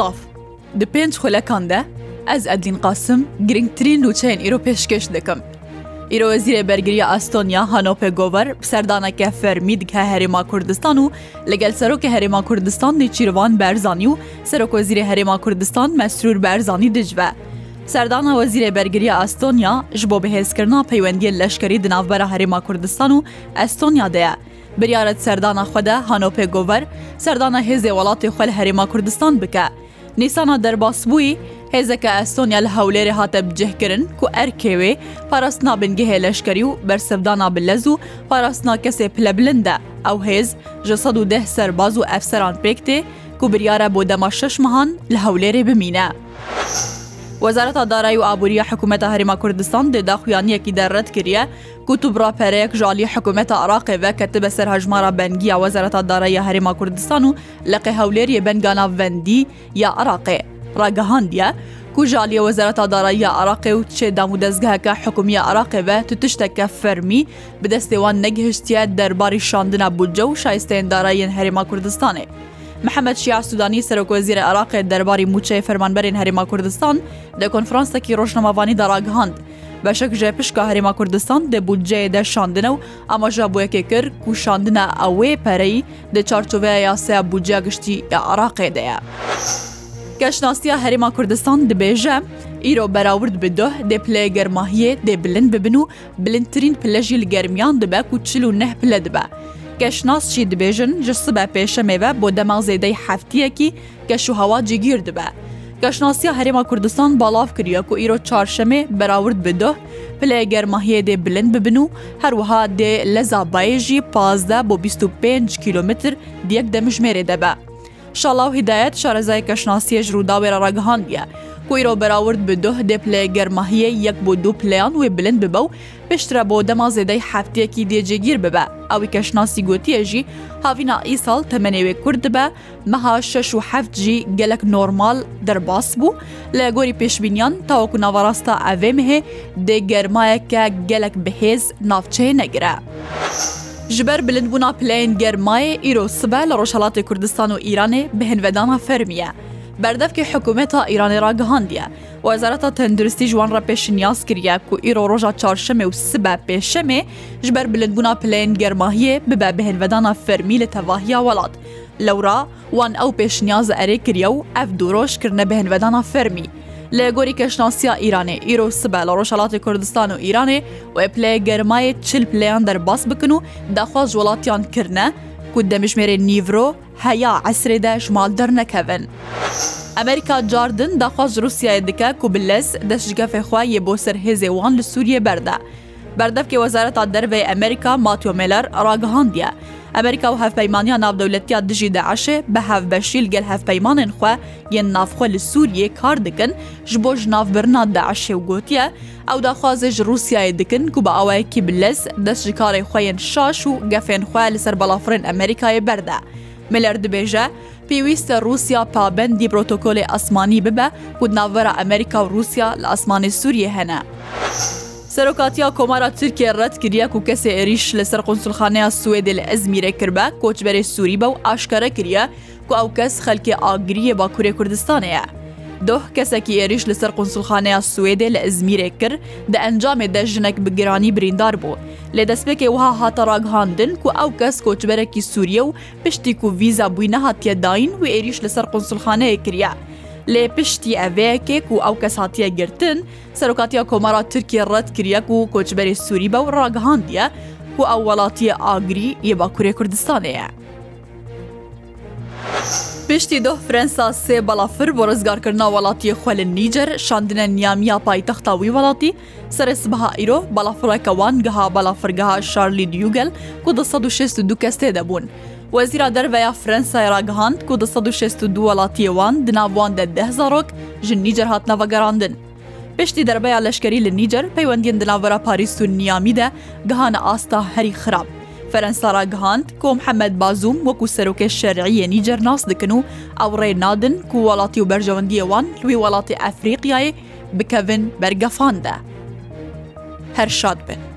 Silav Di pênc xelekan de ez Edlin Qasim girngtirîn lûçeyên îro pêşkeş dikim. Îro wezîrê bergiriya Estonya Hanope Gover bi serdaneke fermî dike Herêma Kurdistan û li gel serokê Herêma Kurdistan dê çîrvan Berzanî û serok wezîrê Herêma Kurdistan mesrûr Berzanî dicive. Serdana wezîrê bergiriya Estonya ji bo bihêzkirina peywendiyên leşkerî di navbera Herêma Kurdistan û Estonya de ye. Biryarret serdana xwe de Hanope Gover, serdana hêzê welatê xwe li Herêma Kurdistan bike. نیسانە دەرباسبووی هێزەکە ئەستۆنیا لە هەولێری هاتە بجهکردن کو ئەرکێوێ پاراستنا بنگهێ لەشکری و بەرسەدانا بلەز و پاراستنا کەسێ پلە بلندە ئەو هێز ژە 110 سەرباز و ئەفسەران پێکتێ کو بریارە بۆ دەما شش مەهان لە هەولێرێ بمینە. وەزارەتا دارایی و ئابوووریە حکوومەتە هەریما کوردستان دێدا خویانیەکی دەڕەت کردە کوتوبرا پەرەیەک ژالی حکوومەتە عراقی بە کەتە بەسەر هەژمارە بەنگیە وەزارەتا دارایی هەریما کوردستان و لەقی هەولێریە بەنگانە ڤندی یا عراقێ ڕگەهاندە کو ژالیە وەزارەتا دارایی عراقی و چێ دام و دەستگەهەکە حکومیە عراقێ بە تو تشتەکە فەرمی بدەستێوان نەگەهشتە دەرباری شاندنە بودجە و شایستێن داراییان هەرێما کوردستانی. محەممەد شیا سودانی سەرۆکۆزیرە عراقی دەرباری موچەی فەرمانبەرین هەرێما کوردستان لە کنفرانسێکی ڕۆژنەماوانی دەڕاگەهاند. بەشک ژێ پشکە هەرێما کوردستان دەبووجێ دەشاندنە و ئەمەژە بۆیەکێ کرد کوشاندنە ئەوێ پەرەی دە چارچوبەیە یاسەیە بودجیا گشتی عراقێدەیە. گەشتناسیە هەرێما کوردستان دەبێژە، ئیرۆ بەراورد بدۆه دێ پلێ گەرماهیە دێ بلند ببن و بلندترین پلەژی لە گەرمیان دەبە و چل و نەح پلە دەبە. گەشتناسشی دبێژن ji sibbe pêşemêve بۆ دەمازێدەی heftiyekî geşûhewa cigîr dibe. Geşnasiya Herêma Kurdistan balav kiriye ku îro çarşemê berawirt biduh, pilê germahiyê dê bilind bibin û her wiha dê lezabayê jî pazde bo 25 km diyek demişmêrê debe. Şalav Hidayet şarezayê keşnasiyê ji rûdawê re ragihandiye. کویرۆ بەراورد بە دوه دەپلێ گەرمەهیە یەک بۆ دوو پلیان وێ بلند ببە و پشترە بۆ دەما زێدەی هەفتەیەکی دێجێگیر ببە ئەوی کەشناسی گوتیەژی هاوینا ئیساڵ تەمەنێوێ کورد بە مەها شش و هەفتجی گەلک نۆرمال دەرباس بوو لە گۆری پێشبینیان تاوەکو ناوەڕاستە ئەوێ مهێ دێگەرمایەکە گەلک بەهێز ناوچێ نەگرە. ji ber bilindbûna pileyên germayê îro sibe li Roşalatê Kurdistan û Îranê bi hinvedana fermiye. بەردەفکی حکوومەتە ئیرانی ڕگەهاندیە وەزارەتە تەندروستی جوان ڕە پێشنیاز کردە و ئیرۆ ڕۆژە چارشەمە و سبە پێشەمێ ji ber bilindbûna pilên germahiyê bibe bihêlvedana fermî li tevahiya welat. Lewra wan ew pêşniyaz erê kiriye û ev dûroş kirine bihêlvedana fermî. Li gorî keşnasiya İranê îro sibe li Roşalatê Kurdistan û İranê wê pilê germayê çil pileyan derbas bikin û dexwaz welatiyan kirine, ku demişmerê nîvro heya esrê de ji mal dernekevin. Amerika Jardin daxwaz Rusiyayê dike ku bilez dest ji gefexwayê bo ser hêzê wan li Sûriye berde. Berdevkê Wezareta Derve Amerika Matyo Meler ragihandiye. ئەمریکا و هەفپەیمانیا ناودەولەتیا دژی داعشێ بە هەفبەشیل گەل هەفپەیمانێن خوێ یەن نافخۆ لە سووریە کار دکن ji بۆ ji navbirna deعشێ و گوتیە ئەو داخوازێ ji رووسایە dikin ku بە ئاوایەکی بلس دەست ji karê xyên şaş û gefên xwe li ser balafirên Emerîkayê berde. Miller dibêje, pêwîstê Rusya pabendî protokolê esmanî bibe ku navvera Emerîka û Rusya li esmanê Sûriye hene. سەرۆکاتیا کۆمارا ترکیە ڕەت کردە و کەسێ عێریش لەسەر قۆنسلخانەیە سوێدێ لە ئەزمیرە کردە کۆچبەرێ سووری بە و ئاشکارە کردە کو ئەو کەس خەلکێ ئاگریە باکوورێ کوردستانەیە. دۆه کەسێکی عێریش لەسەر قۆنسلخانەیە سوێدێ لە ئەزمیرێ کرد دە ئەنجامێ دە ژنێک بگرانی بریندار بوو. لێ دەستپێکی وها هاتە ڕاگهاندن و ئەو کەس کۆچبەرێکی سووریە و پشتی و ویزا بووی نەهاتیە داین و عێریش لەسەر قۆنسلخانەیە کریە. لێ پشتی ئەوەیەکێک و ئەو کەساتیە گرتن سەرۆکاتیا کۆمارا ترکی ڕەت کریەک و کۆچبەری سووری بە و ڕاگەهاندە و ئەو وڵاتیە ئاگری یە باکوورێ کوردستانەیە. پشتی دۆ فرەنسا سێ بەڵافر بۆ ڕزگارکردنا وڵاتی خوێن نیجر شاندنە نیامیا پایتەختاوی وڵاتی سەرس بەها ئیرۆ بەلافڕێکەوان گەها بەلافرگەها شارلی دیوگەل کو 1662 کەس تێدەبوون. وەزیرا دەربەیە فرەنسای ڕاگەهاند کو 1662 وڵاتیەوان دناوان دە ده زارۆک ژن نیجر هاتنەوەگەڕاندن. پشتی دەربەیە لەشکری لە نیجر پەیوەندین دناوەرە پاریس و نیامیدە گەهانە ئاستا هەری خراپ. فەرەنسا ڕاگەهاند کۆم حەمەد بازوم وەکو سەرۆکە شەرعیە نیجر ناس دکن و ئەو ڕێ نادن کو وڵاتی و بەرژەوەندیەوان لوی وڵاتی ئەفریقیایە بکەون بەرگەفاندە. هەر شاد بن.